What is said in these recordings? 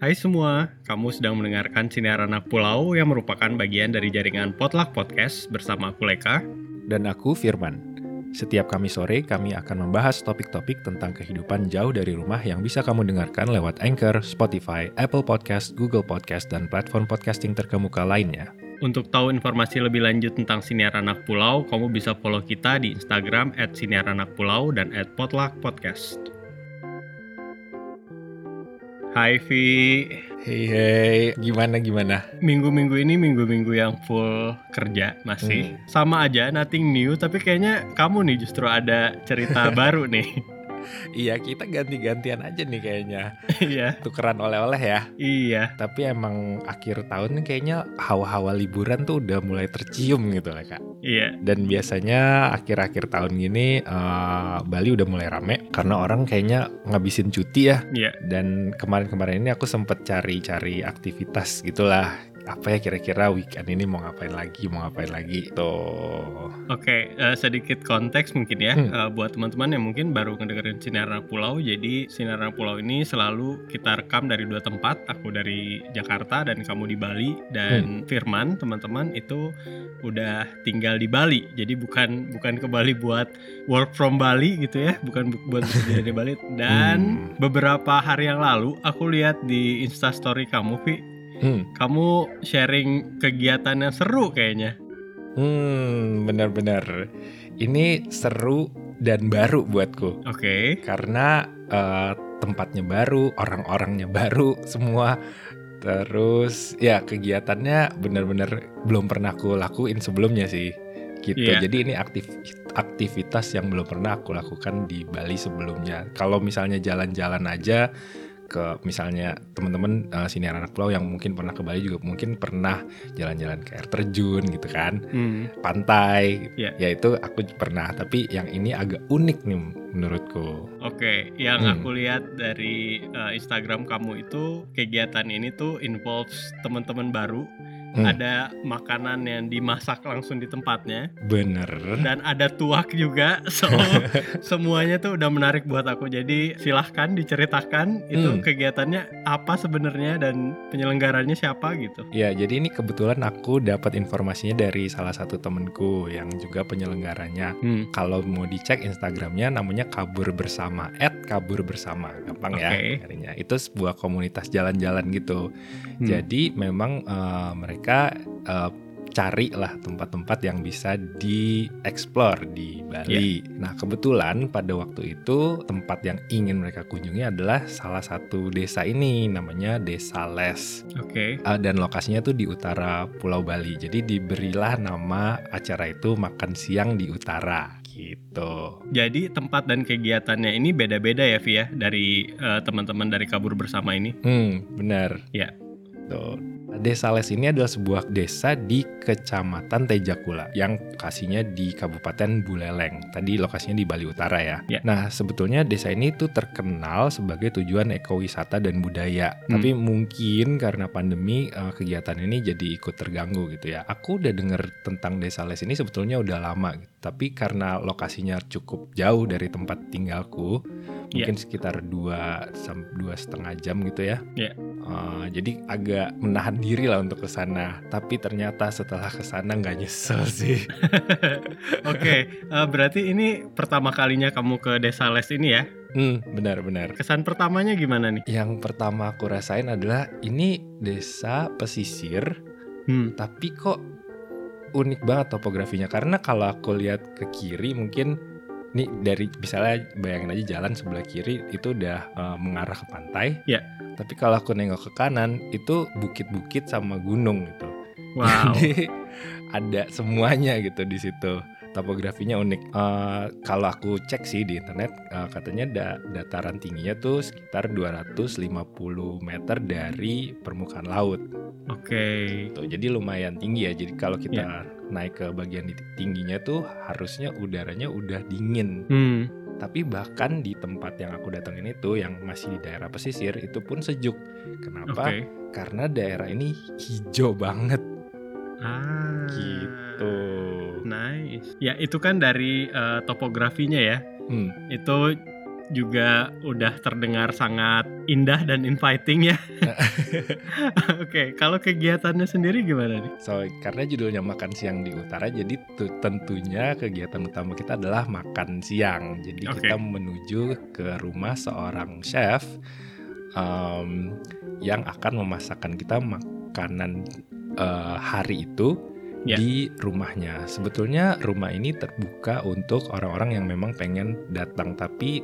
Hai semua, kamu sedang mendengarkan Sinar Anak Pulau yang merupakan bagian dari jaringan Potluck Podcast bersama aku Leka. Dan aku Firman. Setiap kami sore, kami akan membahas topik-topik tentang kehidupan jauh dari rumah yang bisa kamu dengarkan lewat Anchor, Spotify, Apple Podcast, Google Podcast, dan platform podcasting terkemuka lainnya. Untuk tahu informasi lebih lanjut tentang Sinar Anak Pulau, kamu bisa follow kita di Instagram at Sinar Anak Pulau dan at Potluck Podcast. Hai Vi, Hey hey, gimana gimana? minggu-minggu ini minggu-minggu yang full kerja masih. Sama aja, nothing new, tapi kayaknya kamu nih justru ada cerita baru nih. Iya, kita ganti-gantian aja nih kayaknya. Iya, Tukeran oleh-oleh ya. iya. Tapi emang akhir tahun nih kayaknya hawa-hawa liburan tuh udah mulai tercium gitu lah kak. Iya, Dan biasanya akhir-akhir tahun gini eh, Bali udah mulai rame karena orang kayaknya ngabisin cuti ya. iya. Dan kemarin-kemarin ini aku sempet cari-cari aktivitas gitulah. Apa ya kira-kira weekend ini mau ngapain lagi, mau ngapain lagi tuh. Oke, eh, sedikit konteks mungkin ya Hmm. eh, buat teman-teman yang mungkin baru ngedengerin Sinar Pulau. Jadi Sinar Pulau ini selalu kita rekam dari dua tempat. Aku dari Jakarta dan kamu di Bali Hmm. dan Firman teman-teman itu udah tinggal di Bali. Jadi bukan bukan ke Bali buat work from Bali gitu ya, bukan bu- buat bekerja di Bali. Dan Hmm. beberapa hari yang lalu aku lihat di Insta Story kamu, Vi, Hmm, kamu sharing kegiatan yang seru kayaknya. hmm benar-benar. Ini seru dan baru buatku. Oke. karena eh, tempatnya baru, orang-orangnya baru semua. Terus ya kegiatannya benar-benar belum pernah aku lakuin sebelumnya sih. Gitu. Iya. Jadi ini aktif aktivitas yang belum pernah aku lakukan di Bali sebelumnya. Kalau misalnya jalan-jalan aja ke misalnya teman-teman eh, sini anak pulau yang mungkin pernah ke Bali juga mungkin pernah jalan-jalan ke air terjun gitu kan Hmm. pantai Iya. ya itu aku pernah tapi yang ini agak unik nih menurutku Oke, yang Hmm. aku lihat dari uh, Instagram kamu itu kegiatan ini tuh involves teman-teman baru. Hmm. Ada makanan yang dimasak langsung di tempatnya bener dan ada tuak juga. So semuanya tuh udah menarik buat aku. Jadi silahkan diceritakan itu Hmm. kegiatannya apa sebenarnya dan penyelenggaranya siapa gitu. ya jadi ini kebetulan aku dapat informasinya dari salah satu temenku yang juga penyelenggaranya Hmm. kalau mau dicek Instagramnya namanya kabur bersama at kabur bersama gampang ya Oke. carinya itu sebuah komunitas jalan-jalan gitu Hmm. Jadi memang eh, mereka eh, cari lah tempat-tempat yang bisa dieksplor di Bali. Nah kebetulan pada waktu itu tempat yang ingin mereka kunjungi adalah salah satu desa ini namanya Desa Les Oke. Eh, dan lokasinya tuh di utara Pulau Bali. Jadi diberilah nama acara itu makan siang di utara gitu. Jadi tempat dan kegiatannya ini beda-beda ya Vi ya dari uh, teman-teman dari kabur bersama ini. Hmm benar. Ya. Tuh. Desa Les ini adalah sebuah desa di Kecamatan Tejakula yang lokasinya di Kabupaten Buleleng. Tadi lokasinya di Bali Utara ya. Ya. Nah, sebetulnya desa ini tuh terkenal sebagai tujuan ekowisata dan budaya. Hmm. Tapi mungkin karena pandemi eh, kegiatan ini jadi ikut terganggu gitu ya. Aku udah denger tentang Desa Les ini sebetulnya udah lama gitu. Tapi karena lokasinya cukup jauh dari tempat tinggalku, Ya. mungkin sekitar dua dua setengah jam gitu ya. Ya. Uh, jadi agak menahan diri lah untuk ke sana. Tapi ternyata setelah ke sana nggak nyesel sih. Oke, eh, berarti ini pertama kalinya kamu ke Desa Les ini ya? Hmm, benar-benar. Kesan pertamanya gimana nih? Yang pertama aku rasain adalah ini desa pesisir, Hmm, tapi kok unik banget topografinya. Karena kalau aku lihat ke kiri mungkin nih dari misalnya bayangin aja jalan sebelah kiri itu udah uh, mengarah ke pantai. Ya. Tapi kalau aku nengok ke kanan itu bukit-bukit sama gunung gitu. wow. Jadi ada semuanya gitu di situ. Topografinya unik. Eh, kalau aku cek sih di internet eh, katanya da- dataran tingginya tuh sekitar 250 meter dari permukaan laut. Oke. Tuh, jadi lumayan tinggi ya. Jadi kalau kita naik ke bagian di- tingginya tuh harusnya udaranya udah dingin. Hmm. Tapi bahkan di tempat yang aku datengin itu yang masih di daerah pesisir itu pun sejuk. Kenapa? Oke. Karena daerah ini hijau banget Ah. gitu. Nice. Ya itu kan dari eh, topografinya ya. Hmm. Itu juga udah terdengar sangat indah dan inviting ya. Oke, kalau kegiatannya sendiri gimana nih? So, karena judulnya makan siang di utara, jadi tu- tentunya kegiatan utama kita adalah makan siang. Jadi Oke. kita menuju ke rumah seorang chef um, yang akan memasakkan kita makanan uh, hari itu Ya. di rumahnya. Sebetulnya rumah ini terbuka untuk orang-orang yang memang pengen datang, tapi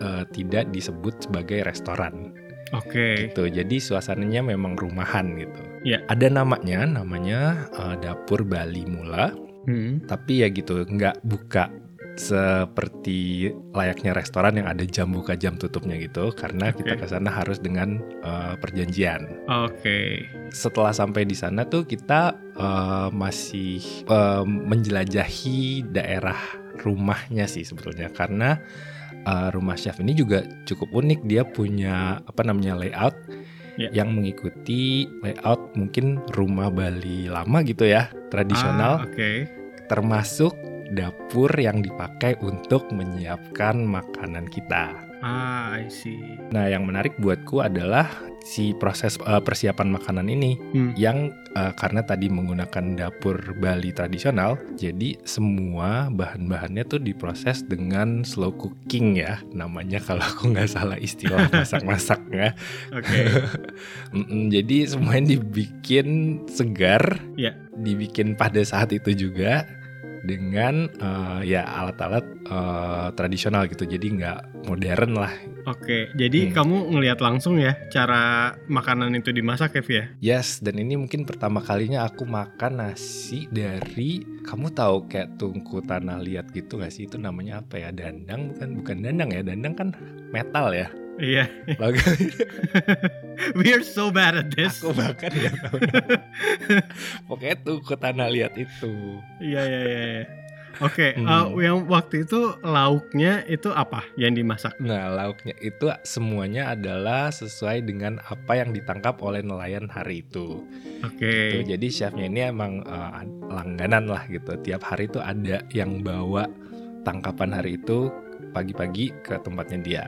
uh, tidak disebut sebagai restoran Oke. gitu. Jadi suasananya memang rumahan gitu. Iya. Ada namanya, namanya uh, dapur Bali Mula. Hmm. Tapi ya gitu, nggak buka seperti layaknya restoran yang ada jam buka jam tutupnya gitu. Karena kita Oke. ke sana harus dengan uh, perjanjian. Oke. Setelah sampai di sana tuh kita uh, masih uh, menjelajahi daerah rumahnya sih sebetulnya karena uh, rumah chef ini juga cukup unik dia punya apa namanya layout Ya. yang mengikuti layout mungkin rumah Bali lama gitu ya Ah, tradisional Oke. termasuk dapur yang dipakai untuk menyiapkan makanan kita. Ah, I see. Nah, yang menarik buatku adalah si proses uh, persiapan makanan ini Hmm. yang uh, karena tadi menggunakan dapur Bali tradisional, jadi semua bahan-bahannya tuh diproses dengan slow cooking ya, namanya kalau aku nggak salah istilah masak-masaknya. Oke. Mm-mm, jadi semuanya dibikin segar, Ya. dibikin pada saat itu juga dengan uh, ya alat-alat uh, tradisional gitu, jadi nggak modern lah Oke. Jadi Hmm. kamu ngelihat langsung ya cara makanan itu dimasak Kev ya? Yes, dan ini mungkin pertama kalinya aku makan nasi dari kamu tahu kayak tungku tanah liat gitu gak sih? Itu namanya apa ya? Dandang bukan bukan dandang ya? Dandang kan metal ya. Iya. Lagu We are so bad at this. aku bahkan ya. Pokoknya tungku tanah liat itu. Iya iya iya. iya. Oke, Hmm. uh, yang waktu itu lauknya itu apa yang dimasak? Nah, lauknya itu semuanya adalah sesuai dengan apa yang ditangkap oleh nelayan hari itu. Oke. Gitu. Jadi chefnya ini emang uh, langganan lah gitu. Tiap hari tuh ada yang bawa tangkapan hari itu pagi-pagi ke tempatnya dia.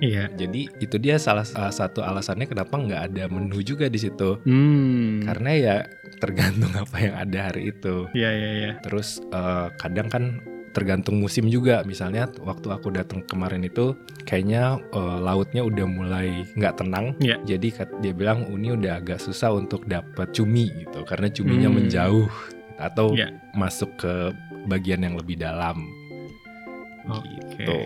Iya. Jadi itu dia salah satu alasannya kenapa nggak ada menu juga di situ. Hmm. Karena ya tergantung apa yang ada hari itu. Iya iya iya. Terus uh, kadang kan tergantung musim juga. Misalnya waktu aku datang kemarin itu kayaknya uh, lautnya udah mulai nggak tenang. Iya. Jadi dia bilang ini udah agak susah untuk dapat cumi gitu karena cuminya Hmm. menjauh atau Iya. masuk ke bagian yang lebih dalam. Oke. Gitu.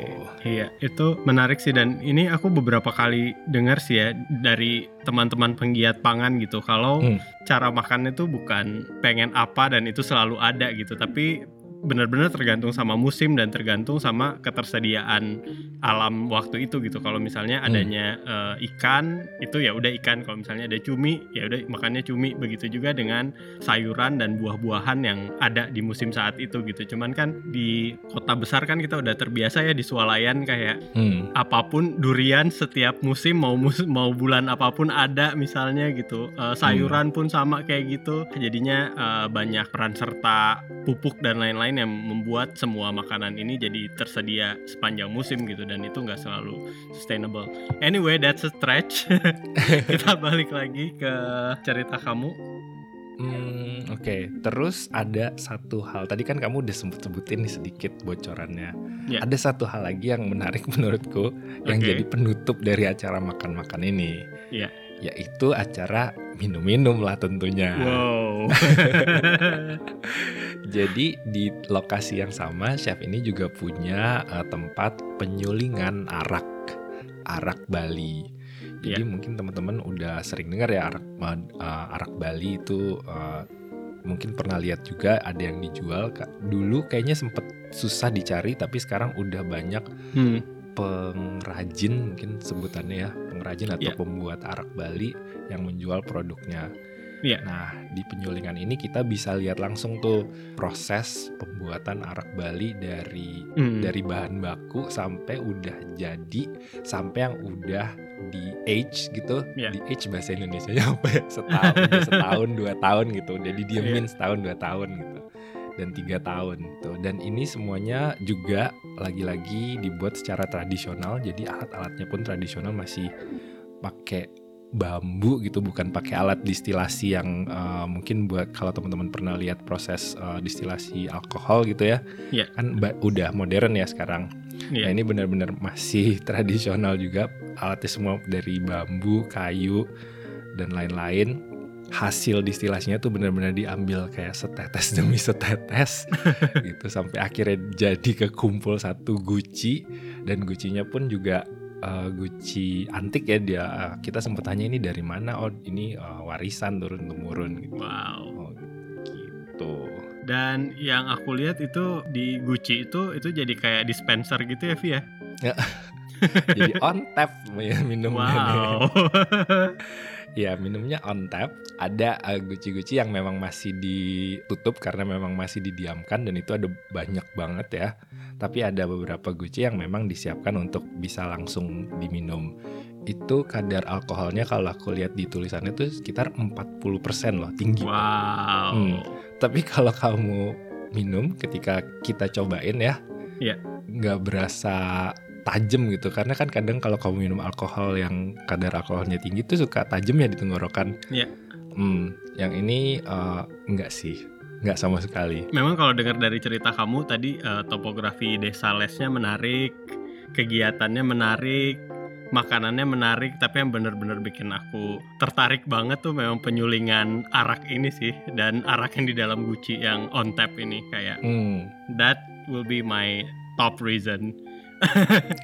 Iya, itu menarik sih dan ini aku beberapa kali dengar sih ya dari teman-teman penggiat pangan gitu kalau Hmm. cara makan itu bukan pengen apa dan itu selalu ada gitu, tapi benar-benar tergantung sama musim dan tergantung sama ketersediaan alam waktu itu gitu. Kalau misalnya Hmm. adanya eh, ikan itu ya udah ikan, kalau misalnya ada cumi ya udah makannya cumi. Begitu juga dengan sayuran dan buah-buahan yang ada di musim saat itu gitu. Cuman kan di kota besar kan kita udah terbiasa ya di swalayan kayak Hmm. apa pun durian setiap musim mau mus mau bulan apa pun ada misalnya gitu Eh, sayuran pun sama kayak gitu jadinya eh, banyak peran serta pupuk dan lain-lain yang membuat semua makanan ini jadi tersedia sepanjang musim gitu dan itu nggak selalu sustainable anyway that's a stretch kita balik lagi ke cerita kamu Hmm, Oke, terus ada satu hal. Tadi kan kamu udah sempet sebutin nih sedikit bocorannya. Ya. Ada satu hal lagi yang menarik menurutku yang Oke. jadi penutup dari acara makan-makan ini. Iya. Yaitu acara minum-minum lah tentunya. wow Jadi di lokasi yang sama, chef ini juga punya eh, tempat penyulingan arak, arak Bali. Jadi Iya. mungkin teman-teman udah sering dengar ya arak eh, arak Bali itu eh, mungkin pernah lihat juga ada yang dijual. Dulu kayaknya sempet susah dicari, tapi sekarang udah banyak Hmm, pengrajin mungkin sebutannya ya pengrajin atau Iya. pembuat arak Bali yang menjual produknya. Iya. Nah di penyulingan ini kita bisa lihat langsung tuh proses pembuatan arak Bali dari hmm. dari bahan baku sampai udah jadi sampai yang udah di age gitu. Iya. di age bahasa Indonesia apa ya? Setahun setahun dua tahun gitu. Udah didiemin setahun dua tahun gitu. Dan tiga tahun tuh dan ini semuanya juga lagi-lagi dibuat secara tradisional. Jadi alat-alatnya pun tradisional masih pakai bambu gitu bukan pakai alat distilasi yang uh, mungkin buat kalau teman-teman pernah lihat proses uh, distilasi alkohol gitu ya. Yeah. kan udah modern ya sekarang. Yeah. nah ini benar-benar masih tradisional juga. Alatnya semua dari bambu kayu dan lain-lain. Hasil distilasinya tuh benar-benar diambil kayak setetes demi setetes gitu sampai akhirnya jadi kekumpul satu guci dan gucinya pun juga uh, Gucci antik ya dia uh, kita sempat tanya ini dari mana oh ini uh, warisan turun temurun gitu. Wow. Oh, gitu. Dan yang aku lihat itu di Gucci itu itu jadi kayak dispenser gitu ya Vi ya, ya. jadi on tap ya minumnya wow. Ya minumnya on tap. Ada uh, guci-guci yang memang masih ditutup karena memang masih didiamkan dan itu ada banyak banget ya. Tapi ada beberapa guci yang memang disiapkan untuk bisa langsung diminum. Itu kadar alkoholnya kalau aku lihat di tulisannya itu sekitar 40% loh tinggi. Wow. Hmm. tapi kalau kamu minum ketika kita cobain ya yeah. nggak berasa tajam gitu karena kan kadang kalau kamu minum alkohol yang kadar alkoholnya tinggi itu suka tajam ya di tenggorokan. Iya. Hmm, yang ini uh, enggak sih, enggak sama sekali. Memang kalau dengar dari cerita kamu tadi uh, topografi desa lesnya menarik, kegiatannya menarik, makanannya menarik, tapi yang benar-benar bikin aku tertarik banget tuh memang penyulingan arak ini sih dan arak yang di dalam guci yang on tap ini kayak hmm. that will be my top reason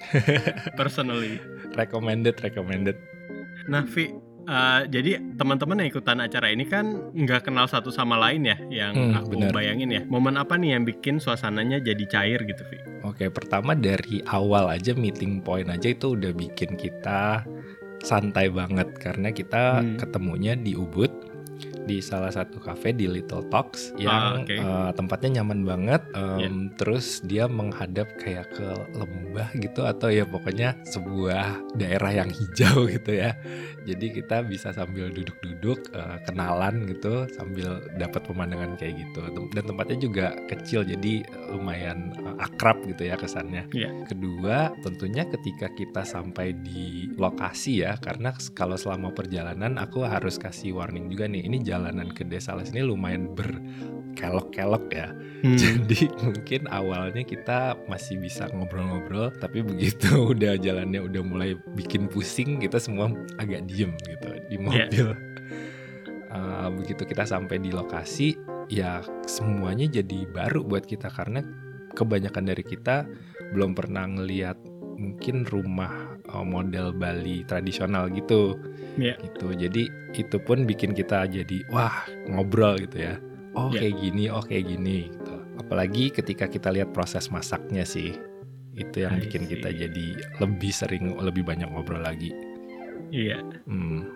personally. Recommended recommended. Nah Vi uh, jadi teman-teman yang ikutan acara ini kan nggak kenal satu sama lain ya yang hmm, aku bener. bayangin ya. Momen apa nih yang bikin suasananya jadi cair gitu Vi oke pertama dari awal aja meeting point aja itu udah bikin kita santai banget. Karena kita hmm. ketemunya di Ubud di salah satu cafe di Little Talks yang ah, okay. uh, tempatnya nyaman banget. Um, yeah. Terus dia menghadap kayak ke lembah gitu atau ya pokoknya sebuah daerah yang hijau gitu ya. Jadi kita bisa sambil duduk-duduk uh, kenalan gitu sambil dapat pemandangan kayak gitu. Dan tempatnya juga kecil jadi lumayan uh, akrab gitu ya kesannya. Yeah. Kedua tentunya ketika kita sampai di lokasi ya karena kalau selama perjalanan aku harus kasih warning juga nih ini jalanan ke desa les ini lumayan berkelok-kelok ya. Hmm. Jadi mungkin awalnya kita masih bisa ngobrol-ngobrol, tapi begitu udah jalannya udah mulai bikin pusing, kita semua agak diem gitu di iya. mobil. Yeah. Uh, begitu kita sampai di lokasi, ya semuanya jadi baru buat kita karena kebanyakan dari kita belum pernah ngeliat mungkin rumah uh, model Bali tradisional gitu yeah. gitu jadi itu pun bikin kita jadi wah ngobrol gitu ya oh yeah. kayak gini oh kayak gini gitu apalagi ketika kita lihat proses masaknya sih itu yang I bikin see. kita jadi lebih sering lebih banyak ngobrol lagi iya hmm.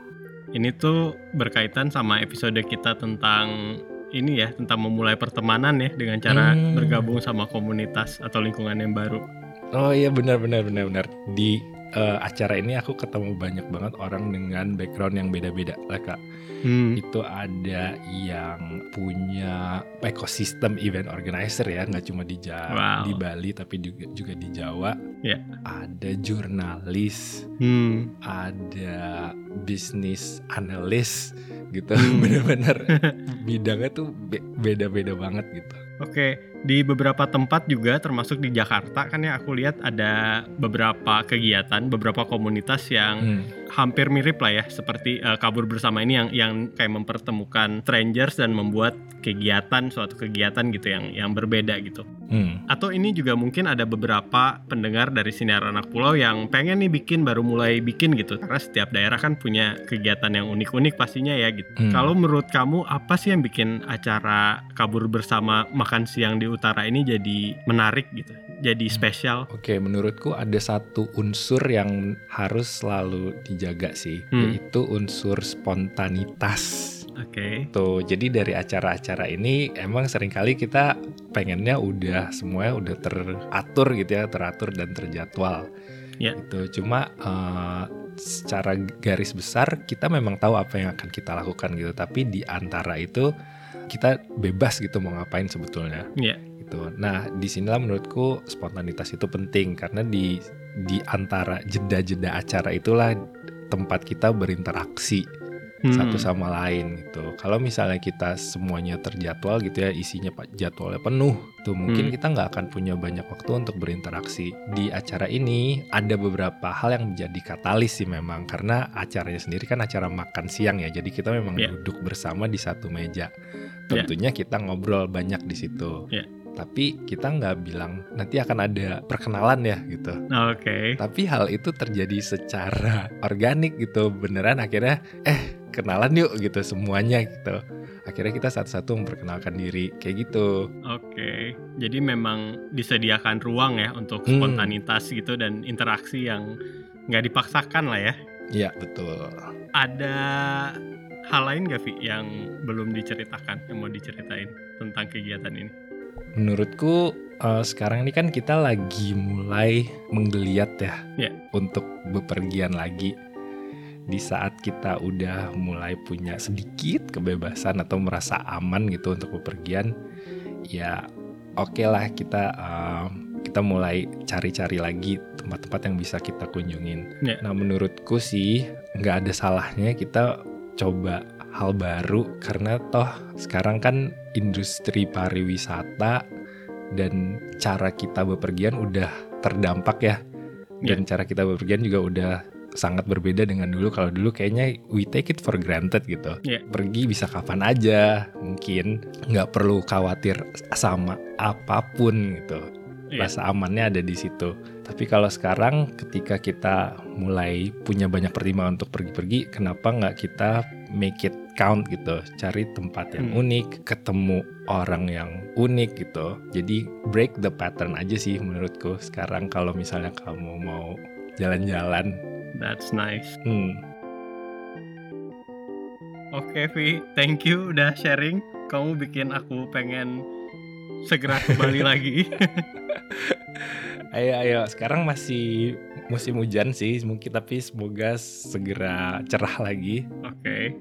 ini tuh berkaitan sama episode kita tentang ini ya tentang memulai pertemanan ya dengan cara hmm. bergabung sama komunitas atau lingkungan yang baru Oh iya benar benar benar benar di uh, acara ini aku ketemu banyak banget orang dengan background yang beda-beda lah kak. Hmm. Itu ada yang punya ekosistem event organizer ya, nggak cuma di Jawa, wow. di Bali tapi juga juga di Jawa. Yeah. Ada jurnalis, hmm. ada bisnis analis gitu. Hmm. Bener-bener bidangnya tuh beda-beda banget gitu. Oke, di beberapa tempat juga termasuk di Jakarta kan ya aku lihat ada beberapa kegiatan, beberapa komunitas yang hmm. hampir mirip lah ya seperti uh, kabur bersama ini yang yang kayak mempertemukan strangers dan membuat kegiatan suatu kegiatan gitu yang yang berbeda gitu. Hmm. Atau ini juga mungkin ada beberapa pendengar dari sinar anak pulau yang pengen nih bikin baru mulai bikin gitu karena setiap daerah kan punya kegiatan yang unik-unik pastinya ya gitu. Hmm. Kalau menurut kamu apa sih yang bikin acara kabur bersama makan siang di utara ini jadi menarik gitu, jadi hmm. spesial. Oke, menurutku ada satu unsur yang harus selalu dijaga sih, hmm. yaitu unsur spontanitas. Oke. Okay. Tuh, jadi dari acara-acara ini emang sering kali kita pengennya udah semuanya udah teratur gitu ya, teratur dan terjadwal. Yeah. Itu cuma uh, secara garis besar kita memang tahu apa yang akan kita lakukan gitu, tapi di antara itu kita bebas gitu mau ngapain sebetulnya. Iya. Gitu. Nah, di sinilah menurutku spontanitas itu penting karena di di antara jeda-jeda acara itulah tempat kita berinteraksi Hmm. satu sama lain gitu. Kalau misalnya kita semuanya terjadwal gitu ya, isinya pak jadwalnya penuh, tuh mungkin Hmm. kita nggak akan punya banyak waktu untuk berinteraksi. Di acara ini ada beberapa hal yang menjadi katalis sih memang karena acaranya sendiri kan acara makan siang ya, jadi kita memang Iya. duduk bersama di satu meja. Tentunya kita ngobrol banyak di situ. Iya. Tapi kita nggak bilang nanti akan ada perkenalan ya gitu. Oke. Tapi hal itu terjadi secara organik gitu, beneran akhirnya eh kenalan yuk gitu semuanya gitu. Akhirnya kita satu-satu memperkenalkan diri kayak gitu. Oke. Jadi memang disediakan ruang ya untuk Hmm. spontanitas gitu dan interaksi yang nggak dipaksakan lah ya. Iya betul. Ada hal lain gak Vi yang belum diceritakan yang mau diceritain tentang kegiatan ini? Menurutku eh, sekarang ini kan kita lagi mulai menggeliat ya Iya. untuk bepergian lagi. Di saat kita udah mulai punya sedikit kebebasan atau merasa aman gitu untuk bepergian, ya oke lah kita eh, kita mulai cari-cari lagi tempat-tempat yang bisa kita kunjungin. Iya. Nah menurutku sih nggak ada salahnya kita coba hal baru karena toh sekarang kan industri pariwisata dan cara kita bepergian udah terdampak ya dan cara kita bepergian juga udah sangat berbeda dengan dulu kalau dulu kayaknya we take it for granted gitu Iya. pergi bisa kapan aja mungkin nggak perlu khawatir sama apa pun gitu Iya. rasa amannya ada di situ. Tapi kalau sekarang ketika kita mulai punya banyak pertimbangan untuk pergi-pergi, kenapa nggak kita make it count gitu? Cari tempat yang Hmm. unik, ketemu orang yang unik gitu. Jadi break the pattern aja sih menurutku. Sekarang kalau misalnya kamu mau jalan-jalan, That's nice. hmm, Oke Vi, thank you udah sharing. Kamu bikin aku pengen segera kembali lagi. ayo ayo. Sekarang masih musim hujan sih mungkin tapi semoga segera cerah lagi. Oke.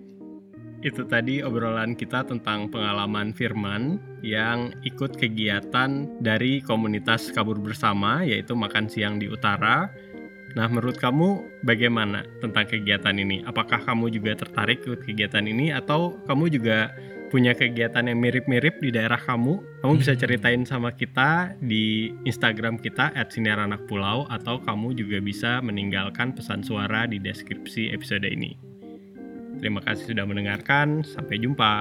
Itu tadi obrolan kita tentang pengalaman Firman yang ikut kegiatan dari komunitas kabur bersama yaitu makan siang di utara. Nah, menurut kamu bagaimana tentang kegiatan ini? Apakah kamu juga tertarik ikut kegiatan ini atau kamu juga punya kegiatan yang mirip-mirip di daerah kamu? Kamu bisa Hmm. ceritain sama kita di Instagram kita @sinaranak_pulau atau kamu juga bisa meninggalkan pesan suara di deskripsi episode ini. Terima kasih sudah mendengarkan. Sampai jumpa.